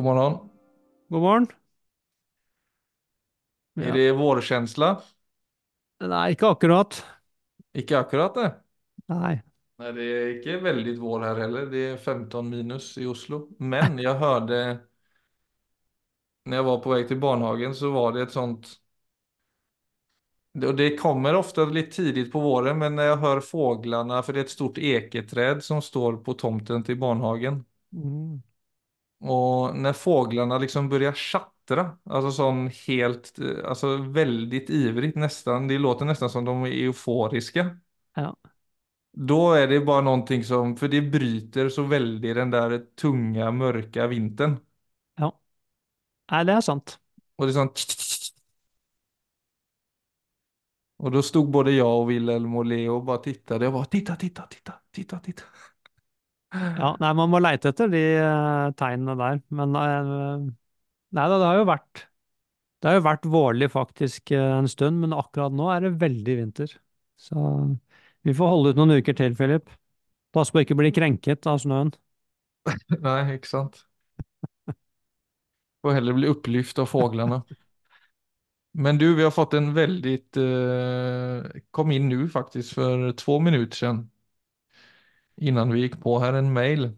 God morgon. God morgen. Ja. Er det vårkjensla? Nei, ikke akkurat. Ikke akkurat det. Nei. Nei, det er ikke veldig vår her heller. Det er 15 minus i Oslo. Men jeg hørte Når jeg var på vei til barnehagen, så var det et sånt Og det kommer ofte litt tidlig på våren, men når jeg hører fuglene For det er et stort eketre som står på tomten til barnehagen. Mm. Och när fåglarna liksom börjar tjattra, alltså sån helt, altså alltså väldigt ivrigt nästan, det låter nästan som de är euforiska. Ja. Då är det bara någonting som, för det bryter så väldigt den där tunga, mörka vintern. ja. Nei, det er sant. Och det är sånt Och då stod både jag och Wilhelm och Leo och bara tittade. Jag bara titta, titta, titta, titta, titta. Ja, nei, man må leite etter de eh, tegnene der. Men eh, nei da, det har jo vært Det har jo vært vårlig faktisk eh, en stund, men akkurat nå er det veldig vinter. Så vi får holde ut noen uker til, Philip. Pass på å ikke bli krenket av snøen. Nei, ikke sant. Får heller bli upplyft av fåglarna. Men du, vi har fått en väldigt, eh, kom in nu faktiskt för två minuter sedan. Innan vi gick på här en mail.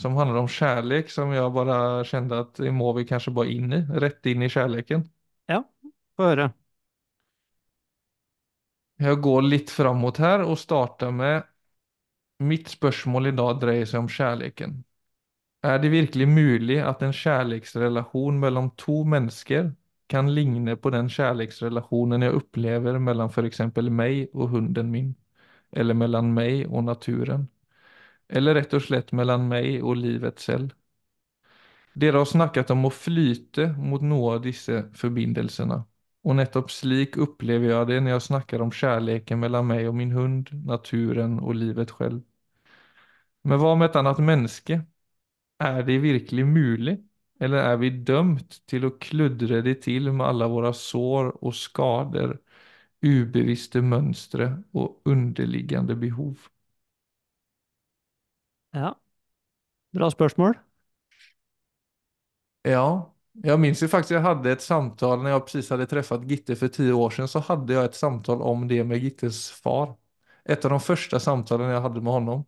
Som handlade om kärlek som jag bara kände att det må vi kanske bara in i, rätt in i kärleken. Ja, få höra. Jag går litt framåt här och startar med Mitt spørsmål i dag dreier seg om kjærligheten. Er det virkelig mulig at en kjærlighetsrelasjon mellom to mennesker kan ligne på den kjærlighetsrelasjonen jeg opplever mellom f.eks. meg og hunden min, eller mellom meg og naturen, eller rett og slett mellom meg og livet selv? Dere har snakket om å flyte mot noe av disse forbindelsene, og nettopp slik opplever jeg det når jeg snakker om kjærligheten mellom meg og min hund, naturen og livet selv. Men hva med et annet menneske? Er det virkelig mulig? Eller er vi dømt til å kludre det til med alle våre sår og skader, ubevisste mønstre og underliggende behov? Ja. Bra spørsmål. Ja, jeg minns jo faktisk jeg hadde et samtale når jeg precis hadde truffet Gitte for ti år siden, så hadde jeg et samtale om det med Gittes far. Et av de første samtalen jeg hadde med honom.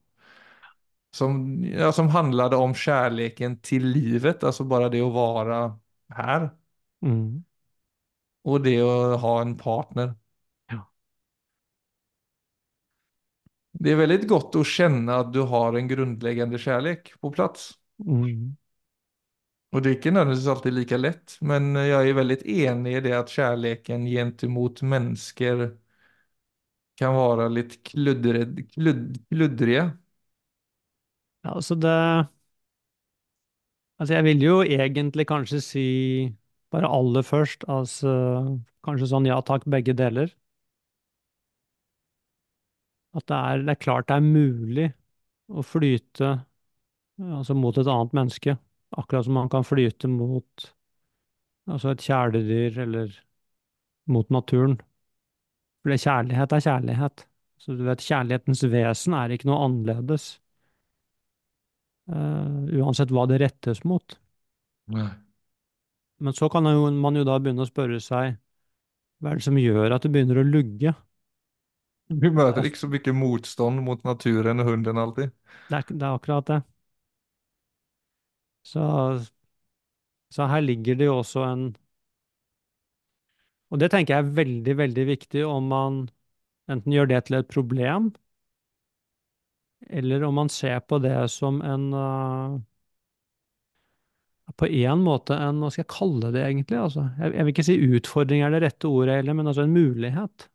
Som, ja, som handlade om kjærligheten til livet, altså bare det å være her. Mm. Og det å ha en partner. Det er veldig godt å kjenne at du har en grunnleggende kjærlighet på plass. Mm. Og det er ikke nødvendigvis alltid like lett, men jeg er veldig enig i det at kjærligheten gentemot mennesker kan være litt kluddred, kludd, kluddriga. Ja, altså det Altså, jeg vil jo egentlig kanskje si bare aller først, altså kanskje sånn ja takk, begge deler. At det er, det er klart det er mulig å flyte altså mot et annet menneske, akkurat som man kan flyte mot altså et kjæledyr eller mot naturen. For det kjærlighet er kjærlighet. Så du vet, kjærlighetens vesen er ikke noe annerledes. Uh, uansett hva det rettes mot. Men så kan jo, man jo da begynne å spørre seg hva er det som gjør at det begynner å lugge? Vi møter ikke så mye motstånd mot naturen og hunden alltid. Det er, det er akkurat det. Så, så her ligger det jo også en Og det tenker jeg er veldig, veldig viktig om man enten gjør det til et problem, eller om man ser på det som en uh, På en måte en Hva skal jeg kalle det, egentlig? Altså, jeg, jeg vil ikke si utfordring er det rette ordet heller, men altså en mulighet.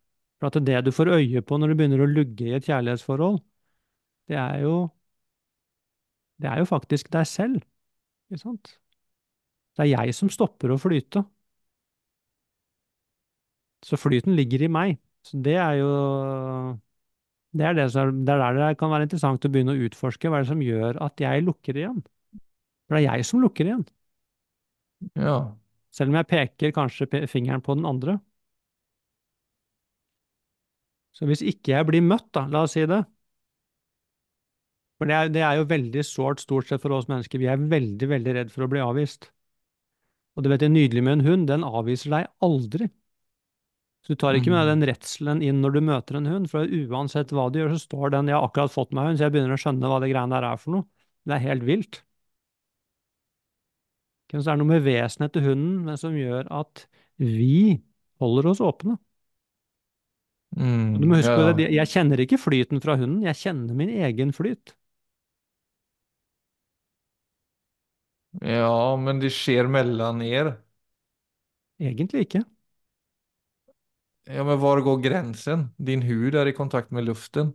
For at det du får øye på når du begynner å lugge i et kjærlighetsforhold, det er jo Det er jo faktisk deg selv, ikke sant? Det er jeg som stopper å flyte. Så flyten ligger i meg. Så det er jo Det er, det, som, er- det er der det kan være interessant å begynne å utforske hva er det som gjør at jeg lukker igjen. For det er jeg som lukker igjen. Ja, Selv om jeg peker kanskje fingeren på den andre. Så hvis ikke jeg blir møtt, da, la oss si det, For det er, det er jo veldig sårt stort sett for oss mennesker. Vi er veldig, veldig redd for å bli avvist. Og du vet, det nydelige med en hund, den avviser deg aldri. Så du tar ikke med deg Mm. den redselen inn når du møter en hund, for uansett hva du gjør, så står den 'jeg har akkurat fått meg hund', så jeg begynner å skjønne hva det greiene der er for noe. Det er helt vilt. Så det er noe med vesenet til hunden men som gjør at vi holder oss åpne. Og du må Mm. huske på det, jeg kjenner ikke flyten fra hunden, jeg kjenner min egen flyt. ja, men det skjer mellom er. Egentlig ikke. Ja, men hvor går grensen? Din hud er i kontakt med luften.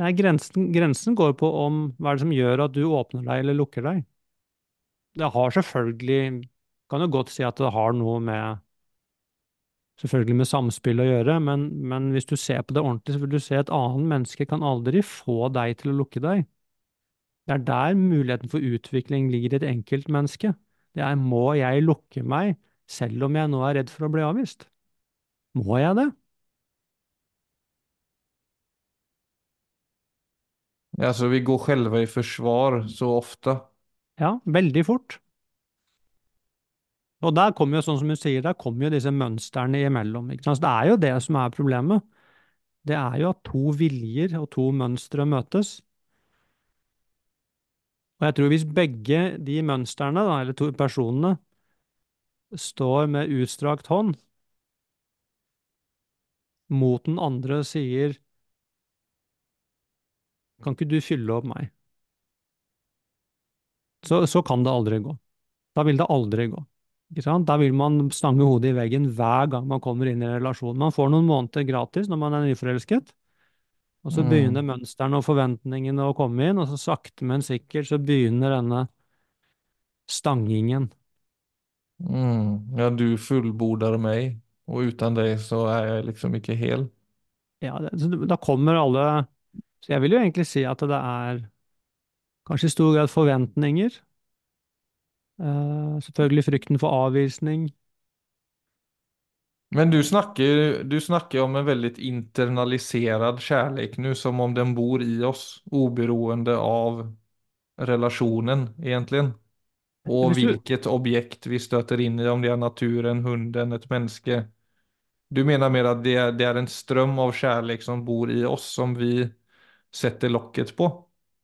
Nei, grensen, grensen går på om hva er det som gjør at du åpner deg eller lukker deg. Det har selvfølgelig, kan jo godt si at det har noe med selvfølgelig med samspill å gjøre, men, men hvis du ser på det ordentlig, så vil du se at et annet menneske kan aldri få deg til å lukke deg. Det er der muligheten for utvikling ligger i et enkeltmenneske. Det er må jeg lukke meg selv om jeg nå er redd for å bli avvist? Må jeg det? Alltså vi går selve i forsvar så ofte. Ja, veldig fort. Og der kommer jo, sånn som hun sier, der kommer jo disse mønstrene imellom. Ikke sant? Det er jo det som er problemet. Det er jo at to viljer og to mønstre møtes. Og jeg tror hvis begge de mønstrene, eller to personene, står med utstrakt hånd mot den andre og sier Kan ikke du fylle opp meg? Så, så kan det aldri gå. Da vil det aldri gå. Da vil man stange hodet i veggen hver gang man kommer inn i en relasjon. Man får noen måneder gratis når man er nyforelsket, og så begynner Mm. mønstrene og forventningene å komme inn, og så sakte, men sikkert så begynner denne stangingen. Mm. Ja, du fullborder meg, og uten deg så er jeg liksom ikke hel. Ja, det, da kommer alle Så jeg vil jo egentlig si at det er kanskje i stor grad forventninger. Eh, selvfølgelig frykten for avvisning. Men du snakker, du snakker om en veldig internalisert kjærlighet nå, som om den bor i oss, oberoende av relasjonen egentlig. Og hvilket objekt vi støter inn i, om det er naturen, hunden, et menneske. Du mener mer at det, det er en strøm av kjærlighet som bor i oss, som vi setter lokket på?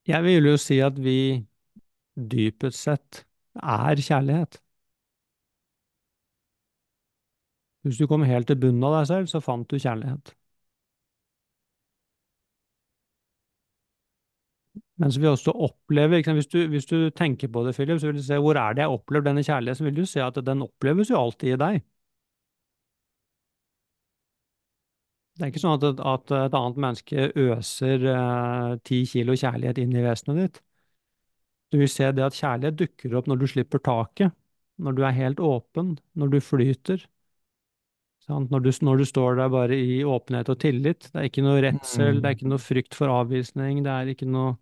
jeg vil jo si at vi dypest sett er kjærlighet. Hvis du kom helt til bunnen av deg selv, så fant du kjærlighet. Mens vi også opplever, ikke sant? Hvis, du, hvis du tenker på det, Philip, så vil du se hvor er det jeg opplever denne kjærligheten, så vil du se at den oppleves jo alltid i deg. Det er ikke sånn at, at et annet menneske øser eh, ti kilo kjærlighet inn i vesenet ditt. Du vil se det at kjærlighet dukker opp når du slipper taket, når du er helt åpen, når du flyter. Når du, når du står der bare i åpenhet og tillit. Det er ikke noe redsel, det er ikke noe frykt for avvisning, det er ikke noe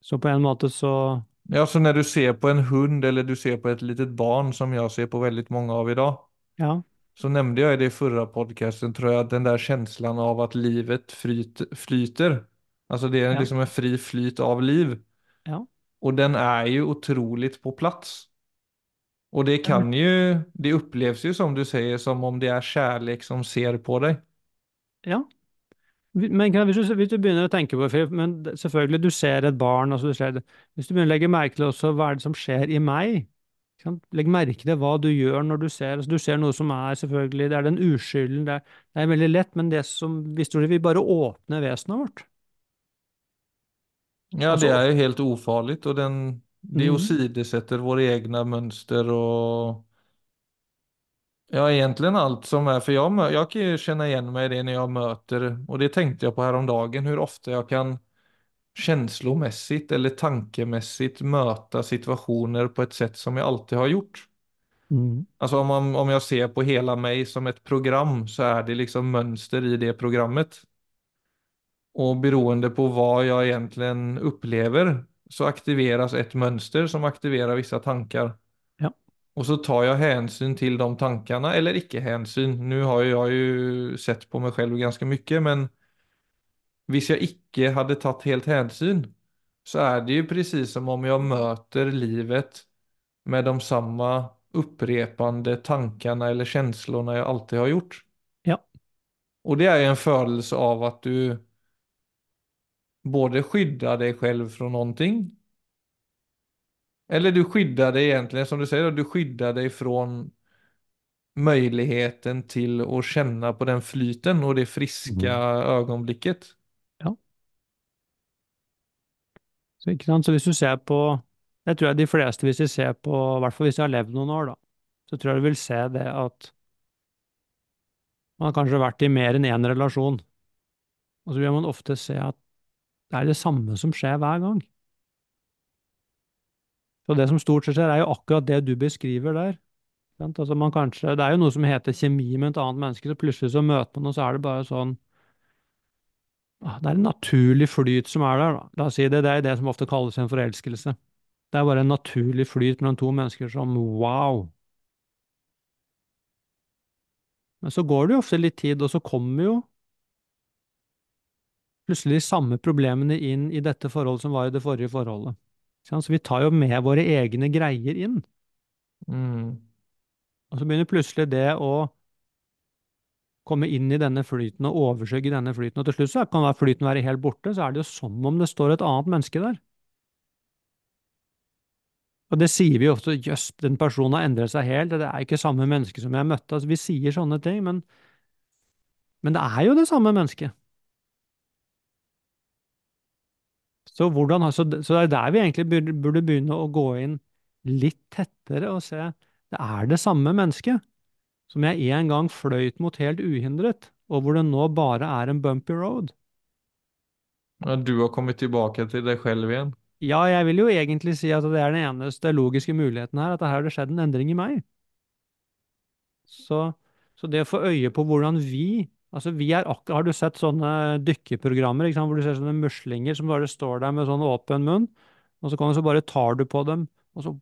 Så på en måte så Ja, så når du ser på en hund eller du ser på et litet barn som jeg ser på veldig mange av i dag, Ja, så nämnde jag i det i förra podcasten, tror jag, att den där känslan av att livet flyt, flyter. Alltså det är ja, liksom en fri flyt av liv. ja. Och den är ju otroligt på plats. Och det kan ju, det upplevs ju som du säger, som om det är kärlek som ser på dig. ja. Men kan- hvis du, hvis du begynner å tenke på det, Philip, men selvfølgelig, du ser et barn, altså du ser. Hvis du begynner å legge merke til også hva er det som skjer i meg? Legg merke til hva du gjør når du ser, altså du ser noe som er selvfølgelig, det er den uskylden, det er, det er veldig lett, men det som, hvis du vil bare åpne vesenet vårt. Ja, Altså, det er jo helt ofarligt og den, det mm. sidesetter våre egne mønster og Ja, egentlig alt som er For jeg, jeg jag kan ju känna igen mig i det når jeg møter Og det tenkte jeg på her om dagen, hvor ofte jeg kan känslomässigt eller tankemässigt möta situationer på ett sätt som jag alltid har gjort. Mm. Alltså om, man, om jag ser på hela mig som ett program så är det liksom mönster i det programmet. Och beroende på vad jag egentligen upplever så aktiveras ett mönster som aktiverar vissa tankar. Ja. Och så tar jag hänsyn till de tankarna eller icke hänsyn. Nu har jeg jag ju sett på mig själv ganska mycket, men hvis jeg ikke hadde tatt helt hensyn, så er det jo precis som om jeg møter livet med de samme upprepande tankene eller känslorna jeg alltid har gjort. Ja. Og det er jo en følelse av at du både skyddar deg selv fra någonting eller du skyddar deg egentlig, som du sier, du skyddar deg fra möjligheten til å kjenne på den flyten og det friske Mhm. ögonblicket. Ja. Så, ikke sant? Så hvis du ser på Jeg tror jeg de fleste, hvis de ser på, i hvert fall hvis de har levd noen år, da, så tror jeg du vil se det at man har kanskje vært i mer enn én relasjon, og så vil man ofte se at det er det samme som skjer hver gang. Så det som stort sett skjer, er jo akkurat det du beskriver der. Altså kanskje, det er jo noe som heter kjemi med et annet menneske, så plutselig så møter man, og så er det bare sånn Det er en naturlig flyt som er der, da. La oss si det, det er det som ofte kalles en forelskelse. Det er bare en naturlig flyt mellom to mennesker som wow. Men så går det jo ofte litt tid, og så kommer jo plutselig de samme problemene inn i dette forholdet som var i det forrige forholdet. Så vi tar jo med våre egne greier inn. Mm. Og så begynner plutselig det å komme inn i denne flyten og overskygge denne flyten. Og til slutt så kan flyten være helt borte, så er det jo som om det står et annet menneske der. Og det sier vi jo ofte, jøss, den personen har endret seg helt, det er ikke samme menneske som jeg møtte. Altså, vi sier sånne ting, men, men det er jo det samme mennesket. Så, hvordan, så, så det er der vi egentlig burde, begynne å gå inn litt tettere og se det er det samme mennesket som jeg en gang fløyt mot helt uhindret, og hvor det nå bare er en bumpy road. Du har kommet tilbake til deg selv igjen? Ja, jeg vil jo egentlig si at det er den eneste logiske muligheten her, at her har det skjedd en endring i meg. Så, så det å få øye på hvordan vi Altså, vi er akkurat Har du sett sånne dykkeprogrammer ikke sant, hvor du ser sånne muslinger som bare står der med sånn åpen munn, og så, kan, så bare tar du på dem, og så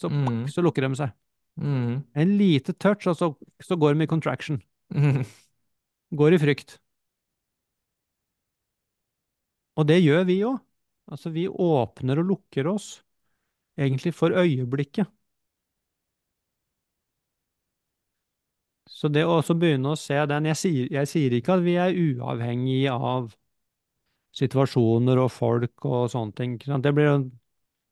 så, så, Mm. så lukker de seg. Mm. En lite touch, og så, så går de i contraction. Mm. Går i frykt. Og det gjør vi òg. Altså, vi åpner og lukker oss, egentlig for øyeblikket. Så det å også begynne å se den jeg sier, jeg sier ikke at vi er uavhengig av situasjoner og folk og sånne ting. Det blir,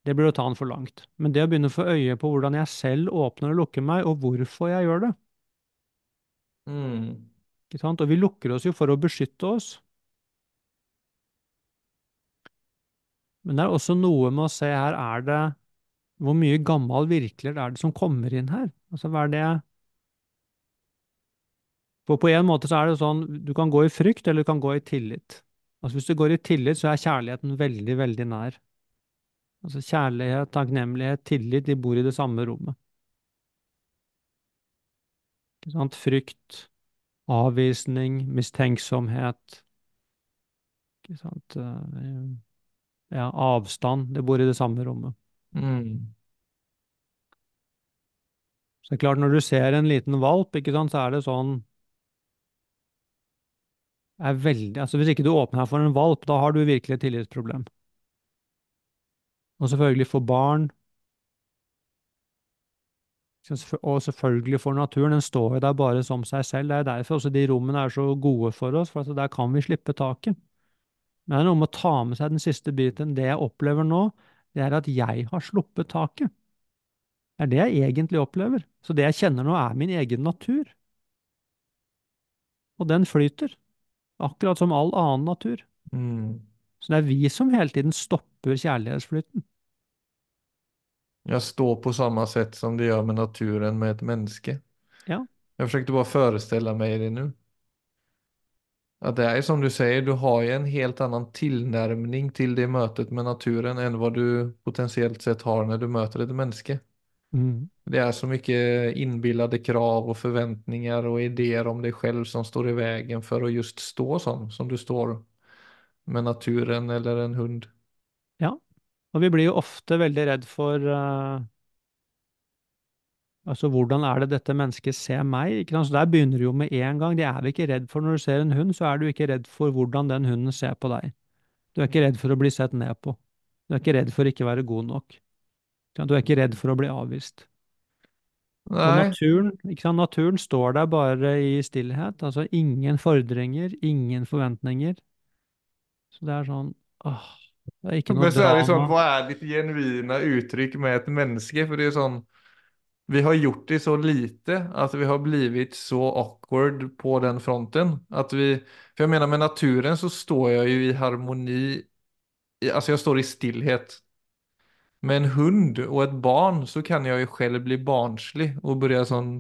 det blir å ta den for langt. Men det å begynne å få øye på hvordan jeg selv åpner og lukker meg, og hvorfor jeg gjør det. Mm. ikke sant? Og vi lukker oss jo for å beskytte oss. Men det er også noe med å se her, er det Hvor mye gammel virkelighet er det som kommer inn her? Altså, hva er det For på en måte så er det sånn, du kan gå i frykt, eller du kan gå i tillit. Altså hvis du går i tillit, så er kjærligheten veldig, veldig nær. Altså kjærlighet, takknemlighet, tillit, de bor i det samme rommet. Ikke sant? Frykt, avvisning, mistenksomhet, ikke sant? Eh, Ja, avstand, det bor i det samme rommet. Mm. Så det er klart, når du ser en liten valp, ikke sant, så er det sånn er veldig, altså Hvis ikke du åpner her for en valp, da har du virkelig et tillitsproblem. Og selvfølgelig for barn, og selvfølgelig for naturen. Den står jo der bare som seg selv. Det er derfor også de rommene er så gode for oss, for der kan vi slippe taket. Men det er noe med å ta med seg den siste biten. Det jeg opplever nå, det er at jeg har sluppet taket. Det er det jeg egentlig opplever. Så det jeg kjenner nå, er min egen natur. Og den flyter. Akkurat som all annen natur. Mm. Så det er vi som hele tiden stopper kjærlighetsflyten. Jeg står på samme sett som det gjør med naturen med et menneske. Ja. forsøkte bare å forestille meg det nå. At det er som du sier, du har jo en helt annen tilnærming til det møtet med naturen enn hva du potensielt sett har når du møter et menneske. Mm. Det er så mye inbillade krav og forventninger og idéer om deg selv som står i veien for å just stå som, som du står med naturen eller en hund. Ja. Og vi blir jo ofte veldig redd for uh, Altså, hvordan er det dette mennesket ser meg? Ikke sant? Så der begynner det jo med en gang. Det er vi ikke redd for når du ser en hund, så er du ikke redd for hvordan den hunden ser på deg. Du er ikke redd for å bli sett ned på. Du er ikke redd for å ikke være god nok. Du er ikke redd for å bli avvist. Naturen? Naturen står der bare i stillhet. Altså ingen fordringer, ingen forventninger. Så det er sånn åh, det er ikke noe men så er det sånn, hva er ditt genuine uttrykk med et menneske? For det er sånn, vi har gjort det så lite att vi har blivit så awkward på den fronten. At vi, for jeg mener, med naturen så står jeg jo i harmoni, alltså jeg står i stillhet. Med en hund og et barn så kan jeg jo selv bli barnslig og begynne sånn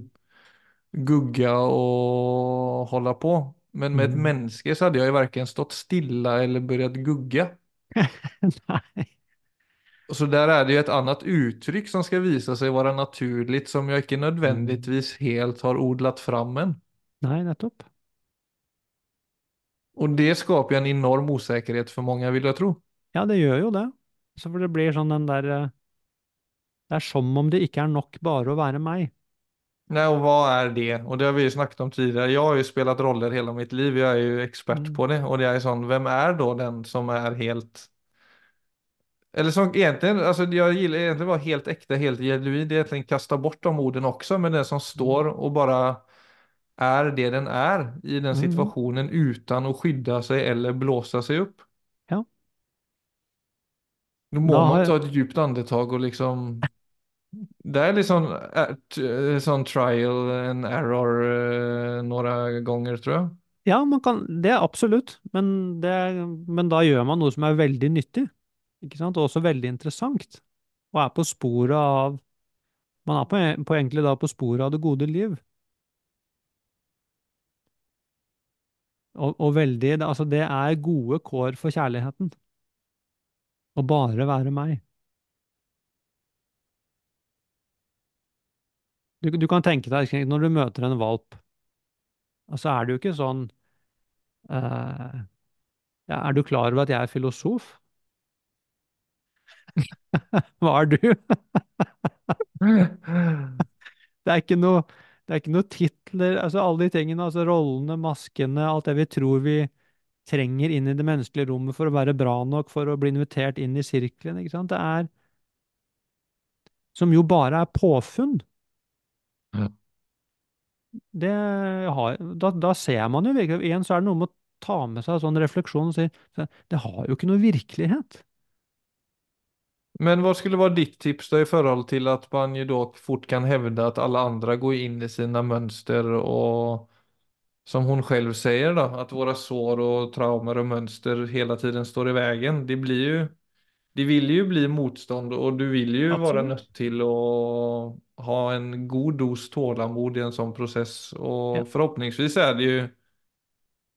gugga og hålla på. Men med ett menneske så hade jag ju varken stått stilla eller börjat gugga. Nei. Så der er det jo et annet uttrykk som skal vise seg å være naturlig, som jeg ikke nødvendigvis helt har odlet fram en. Nei, nettopp. Og det skaper en enorm usikkerhet for mange, vil jeg tro. Ja, det gjør jo det. Så for det blir sånn den der eh, Det er som om det ikke er nok bare å være meg. Nej, och vad är det? Och det har vi ju snackat om tidigare. Jag har ju spelat roller hela mitt liv. Jag är ju expert Mm. på det. Och det är sån, vem är då den som är helt... Eller som egentligen, alltså jag gillar egentligen vara helt äkta, helt genuin. Det är egentligen kasta bort de orden också. Men den som står och bara är det den är i den Mm. utan att skydda sig eller blåsa sig upp. Ja. Då må ja. man ta ett djupt andetag och liksom Det er litt sånn, t- eh, trial and error eh, ganger, gånger tror jeg. Ja, kan, det er absolutt, men, det, men da gjør man noe som er veldig nyttig, ikke sant, og også veldig interessant, og er på sporet av, man er på, på egentlig da på sporet av det gode liv, og, og veldig, altså det er gode kår for kjærligheten, å bare være meg. Du, du kan tenke deg, når du møter en valp, altså er det jo ikke sånn, uh, ja, er du klar over at jeg er filosof? Hva er du? Det er ikke noe, det er ikke noe titler, altså alle de tingene, altså rollene, maskene, alt det vi tror vi trenger inn i det menneskelige rommet for å være bra nok, for å bli invitert inn i sirkelen, ikke sant? Det er, som jo bare er påfunn. Ja. Det har, da, da ser man jo virkelig, igjen så er det noe med å ta med seg sånn refleksjon og si, det har jo ikke noe virkelighet. Men hva skulle være ditt tips da i forhold til at man jo da fort kan hevde at alle andre går inn i sine mønster og som hun selv sier, da, at våre sår og traumer og mønster hele tiden står i veien. Det blir jo det vil jo bli motstånd og du vil jo Absolutt. være nødt til att ha en god dos tålamod i en sånn prosess. Og Ja. förhoppningsvis er det ju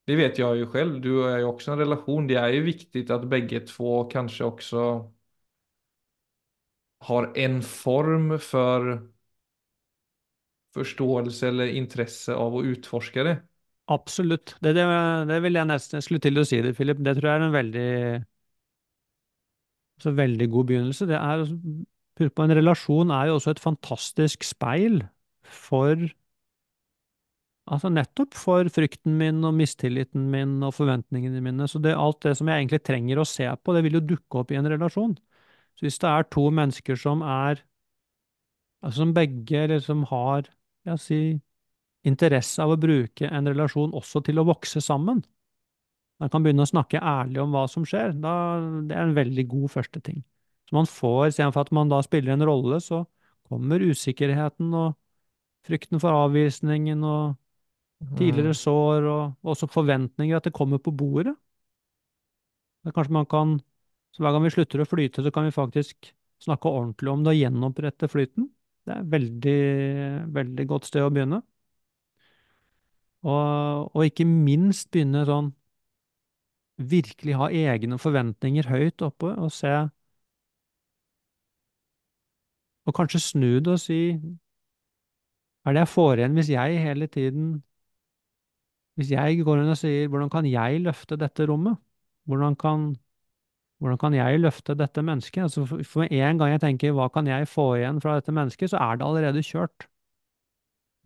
det vet jag ju själv, du er jo også en relation. Det er jo viktig at begge två kanskje også har en form for forståelse eller interesse av å utforske det. Absolutt. Det, det, det vil jeg nesten jeg skulle til å si det, Philip. Det tror jeg er en veldig, så veldig god begynnelse. Det er, husk på, en relasjon er jo også et fantastisk speil for Altså nettopp for frykten min og mistilliten min og forventningene mine. Så det, alt det som jeg egentlig trenger å se på, det vil jo dukke opp i en relasjon. Så hvis det er to mennesker som er Altså som begge liksom har, la oss si, interesse av å bruke en relasjon også til å vokse sammen, man kan begynne å snakke ærlig om hva som skjer, da, det er en veldig god første ting. Så man får, istedenfor at man da spiller en rolle, så kommer usikkerheten og frykten for avvisningen og tidligere Mm. sår og også forventninger at det kommer på bordet. Da kanskje man kan, så hver gang vi slutter å flyte, så kan vi faktisk snakke ordentlig om det og gjenopprette flyten. Det er et veldig, veldig godt sted å begynne. Og, og ikke minst begynne sånn virkelig ha egne forventninger høyt oppe og se Og kanskje snu det og si Hva er det jeg får igjen hvis jeg hele tiden Hvis jeg går inn og sier hvordan kan jeg løfte dette rommet? Hvordan kan, hvordan kan jeg løfte dette mennesket? Altså for, en gang jeg tenker hva kan jeg få igjen fra dette mennesket, så er det allerede kjørt.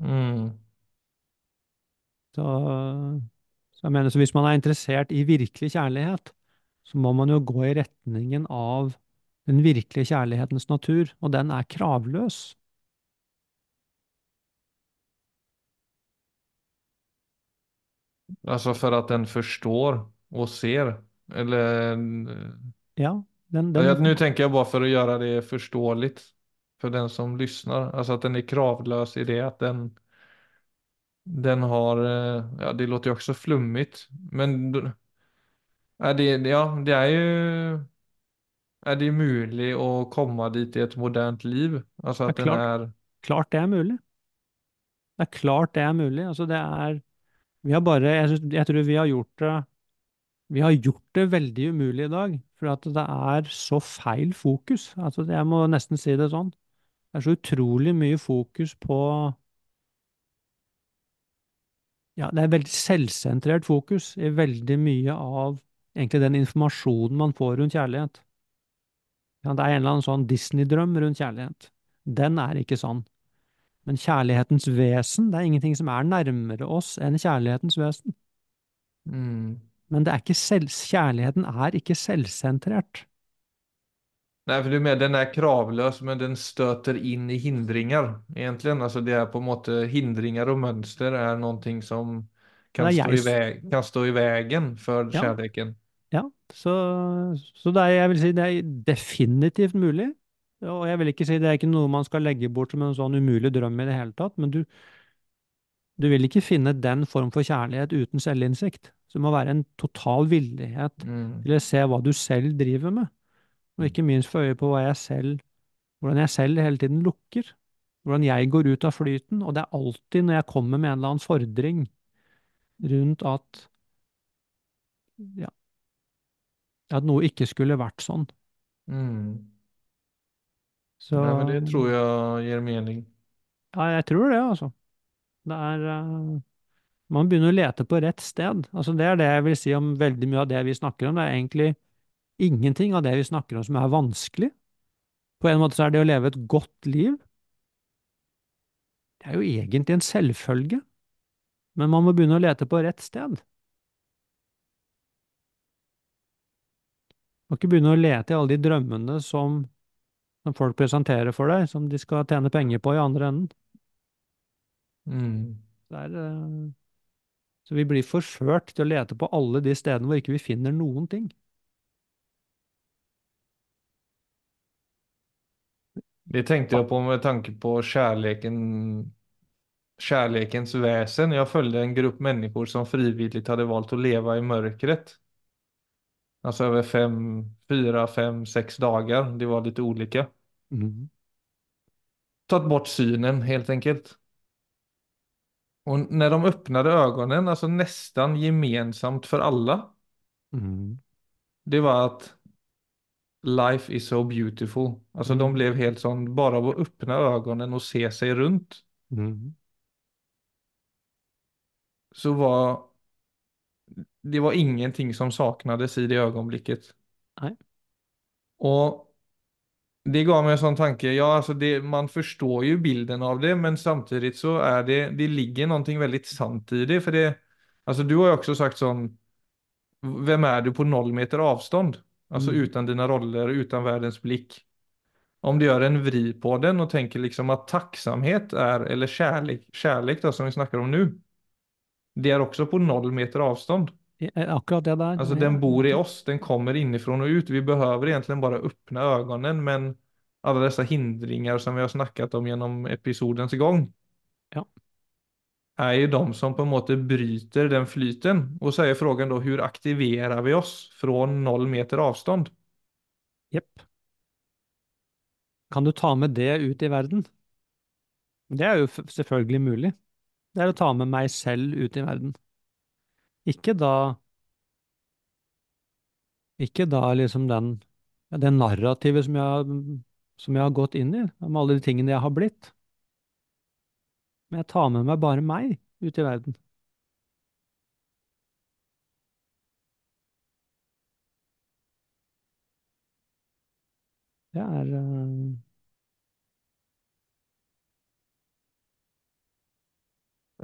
Mm. Så, så jeg mener, så hvis man er interessert i virkelig kjærlighet, så må man jo gå i retningen av den virkelige kjærlighetens natur, og den er kravløs. Altså for at den forstår og ser. Eller, Ja, den, den Ja, Nå tenker jeg bare for å gjøre det forståelig for den som lytter, altså at den er kravløs i det at den, den har, eh, ja det låter jo også flummete, Men ja, det, ja, det er ju, är det mulig å komme dit i et modernt liv? Alltså er att den klart, är, klart det er mulig. Det er klart det er mulig. Altså, det er Vi har bare Jeg, synes- jeg tror vi har gjort det Vi har gjort det veldig umulig i dag, for at det er så feil fokus. Altså, jeg må nesten si det sånn. Det er så utrolig mye fokus på Ja, det er veldig selvsentrert fokus i veldig mye av egentlig den informasjonen man får rundt kjærlighet. Ja, det er en eller annen sånn Disney-drøm rundt kjærlighet. Den er ikke sann. Men kjærlighetens vesen, det er ingenting som er nærmere oss enn kjærlighetens vesen. mm. Men det er ikke selv, kjærligheten er ikke selvsentrert. Nei, for du mener med, den er kravløs, men den støter inn i hindringer, egentlig. Altså det er på en måte hindringer og mønster er noe som kan er stå i, vei, kan stå i veien for Ja. kärleken. Så, så det er, jeg vil si det er definitivt mulig. Og jeg vil ikke si det er ikke noe man skal legge bort som en sånn umulig drøm i det hele tatt, men du, du vil ikke finne den form for kjærlighet uten selvinnsikt. Så det må være en total villighet Mm. til å se hva du selv driver med, og ikke minst få øye på jeg selv, hvordan jeg selv hele tiden lukker, hvordan jeg går ut av flyten, og det er alltid når jeg kommer med en eller annen fordring rundt at ja, at noe ikke skulle vært sånn. Mm. Så Nej, men det tror jeg gir mening. ja, jeg tror det, altså. Det er uh, Man begynner å lete på rett sted. Altså, det er det jeg vil si om veldig mye av det vi snakker om. Det er egentlig ingenting av det vi snakker om som er vanskelig. På en måte så er det å leve et godt liv Det er jo egentlig en selvfølge, men man må begynne å lete på rett sted. Må ikke begynne å lete i alle de drømmene som, som folk presenterer for deg, som de skal tjene penger på i andre enden. Mm. Det er, eh, så vi blir forført til å lete på alle de stedene hvor ikke vi finner noen ting. Det tenkte jeg på med tanke på kjærligheten kjærlighetens vesen. Jeg följde en gruppe mennesker som frivillig hadde valgt å leve i mörkret. Alltså över fem, fyra, fem, sex dagar. Det var lite olika. Mm. Tagit bort synen helt enkelt. Och när de öppnade ögonen, alltså nästan gemensamt för alla, Mm. det var att life is so beautiful. Alltså de Mm. blev helt sån, bara av att öppna ögonen och se sig runt, Mhm. så var det var ingenting som saknades i det øyeblikket og Och det gav meg en sånn tanke, ja altså det, man forstår jo bilden av det, men samtidig så er det, det ligger noe veldig sant i det, For det, Altså, du har jo også sagt sånn Hvem er du på noll meter avstånd? Altså Mm. uten dina roller, uten verdens blikk. Om du gjør en vri på den og tenker liksom at tacksamhet er eller kjærlighet, kjærlighet som vi snakker om nu, det er også på noll meter avstånd. Eh, Akkurat det der. Altså, den bor i oss, den kommer innenfra og ut. Vi behøver egentlig bare åpne øynene, men alle disse hindringer som vi har snakket om gjennom episodens gang, Ja. er jo de som på en måte bryter den flyten. Og så er frågan da hvordan aktiverer vi oss fra noll meter avstånd? Jepp. Kan du ta med det ut i verden? Det er jo selvfølgelig mulig. Det er å ta med meg selv ut i verden. Ikke da Ikke da liksom den det narrativet som jeg, som jeg har gått inn i, med alle de tingene jeg har blitt. Men jeg tar med meg bare meg ut i verden. Det er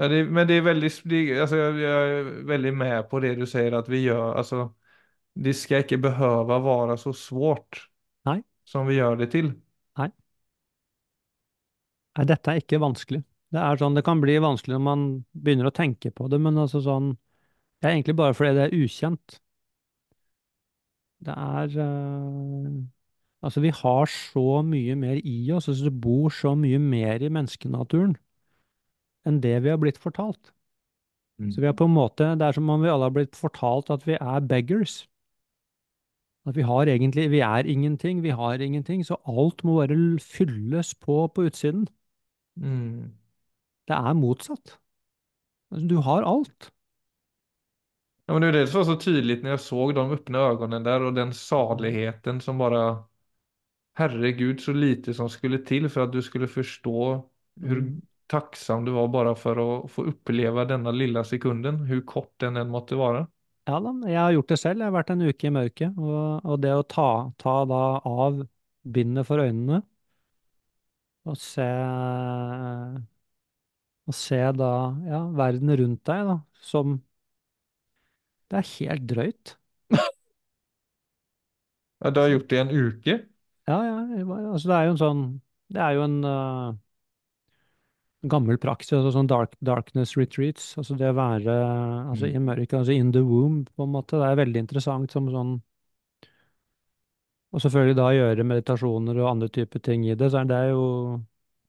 Ja, det, men det är väldigt, det, alltså jag, jag är väldigt med på det du säger att vi gör. Alltså, det ska inte behöva vara så svårt Nei, som vi gör det till. nei. Nei, dette er ikke vanskelig. Det er sånn, det kan bli vanskelig når man begynner å tenke på det, men altså sånn Det er egentlig bare fordi det er ukjent. Det er eh, Altså, vi har så mye mer i oss, altså det bor så mye mer i menneskenaturen enn det vi har blitt fortalt. Så vi har på en måte Det er som om vi alle har blitt fortalt at vi er beggars. At vi har egentlig Vi er ingenting, vi har ingenting, så alt må bare fylles på på utsiden. Mm. Det er motsatt. Altså, du har alt. Ja, men det var det som var så tydelig når jeg så de åpne øynene der, og den saligheten som bare Herregud, så lite som skulle til for at du skulle forstå hvor Mm. Tacksam du var bara för att få uppleva denna lilla sekunden, hur kort den än måtte vara. Ja da, jeg har gjort det selv. Jeg har vært en uke i mørket. Og, og det å ta, ta da av bindet for øynene og se Og se da, ja, verden rundt deg, da, som Det er helt drøyt. Ja, du har gjort det i en uke. Ja, ja, altså det er jo en sånn Det er jo en eh, gammel praksis, altså sånn dark, darkness retreats. Altså det å være altså Mm. i mørket, altså in the womb, på en måte. Det er veldig interessant som sånn Og selvfølgelig da gjøre meditasjoner og andre typer ting i det, så er det jo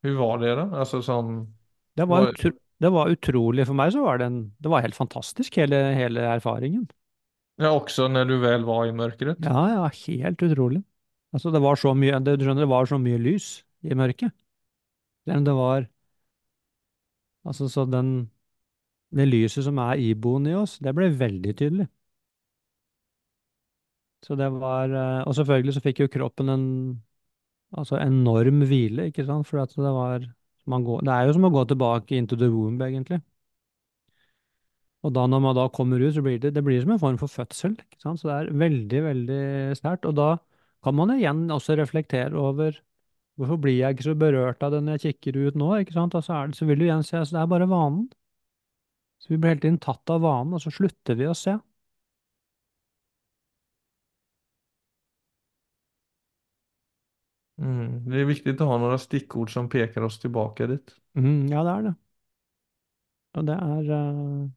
Hvor var det da? Altså sånn Det var, utro, det var utrolig. For meg så var det en Det var helt fantastisk, hele, hele erfaringen. Ja, også når du vel var i mørket? Ja, ja, helt utrolig. Altså, det var så mye Du skjønner, det var så mye lys i mørket. Det var Altså, så den Det lyset som er iboende i oss, det ble veldig tydelig. Så det var eh, Og selvfølgelig så fikk jo kroppen en altså enorm hvile, ikke sant, for det var går, Det er jo som å gå tilbake into the womb, egentlig. Og da når man da kommer ut, så blir det, det blir som en form for fødsel, ikke sant, så det er veldig, veldig sterkt. Og da kan man igjen også reflektere over hvorfor blir jeg ikke så berørt av det når jeg kikker ut nå, ikke sant, Altså så, det, så vil du igjen se, altså det er bare vanen. Så vi blir hele tiden tatt av vanen, og så slutter vi å se. Mm. Det er viktig å ha noen stikkord som peker oss tilbake dit. Mm, ja, det er det. Og det er uh...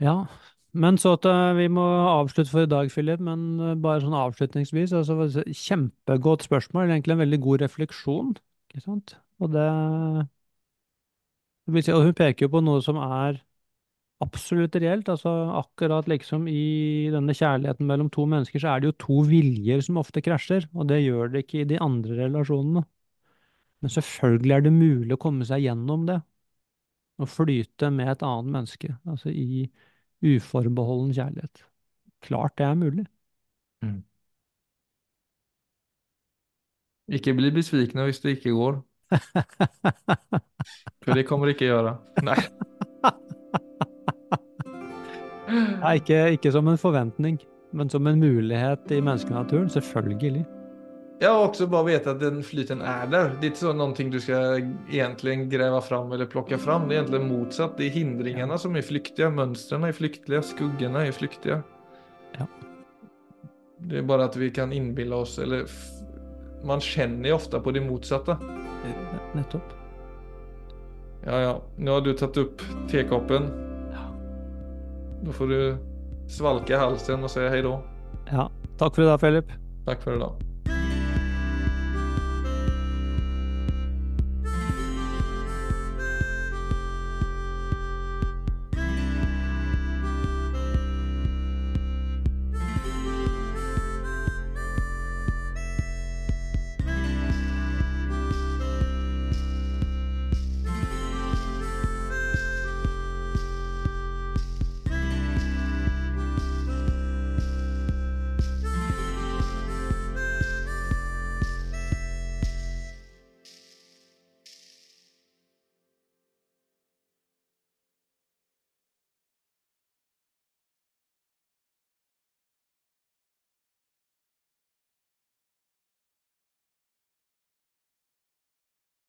Ja. Men så at eh, vi må avslutte for i dag, Philip, men eh, bare sånn avslutningsvis. altså Kjempegodt spørsmål, egentlig en veldig god refleksjon, ikke sant? Og det Og hun peker jo på noe som er absolutt reelt. altså Akkurat liksom i denne kjærligheten mellom to mennesker, så er det jo to viljer som ofte krasjer, og det gjør det ikke i de andre relasjonene. Men selvfølgelig er det mulig å komme seg gjennom det, og flyte med et annet menneske, altså i uforbeholden kjærlighet. Klart det er mulig. Ikke bli besvikna hvis det ikke går. For det kommer det ikke gjøre. Nei. Nei, ikke, ikke som en forventning, men som en mulighet i menneskenaturen, selvfølgelig. Ja, og også bare vite at den flyten er der. Det er ikke sånn noe du skal egentlig grave fram eller plukke fram. Det er egentlig motsatt. Det er hindringene som er flyktige. Mønstrene er flyktige. Skuggene er flyktige. Ja. Det er bare at vi kan innbille oss Eller man kjenner ofte på det motsatte. Nettopp. Ja, ja. Nå har du tatt opp tekoppen. Ja. Da får du svalke halsen og si hei da. Ja. Takk for i dag, Philip. Takk for i dag.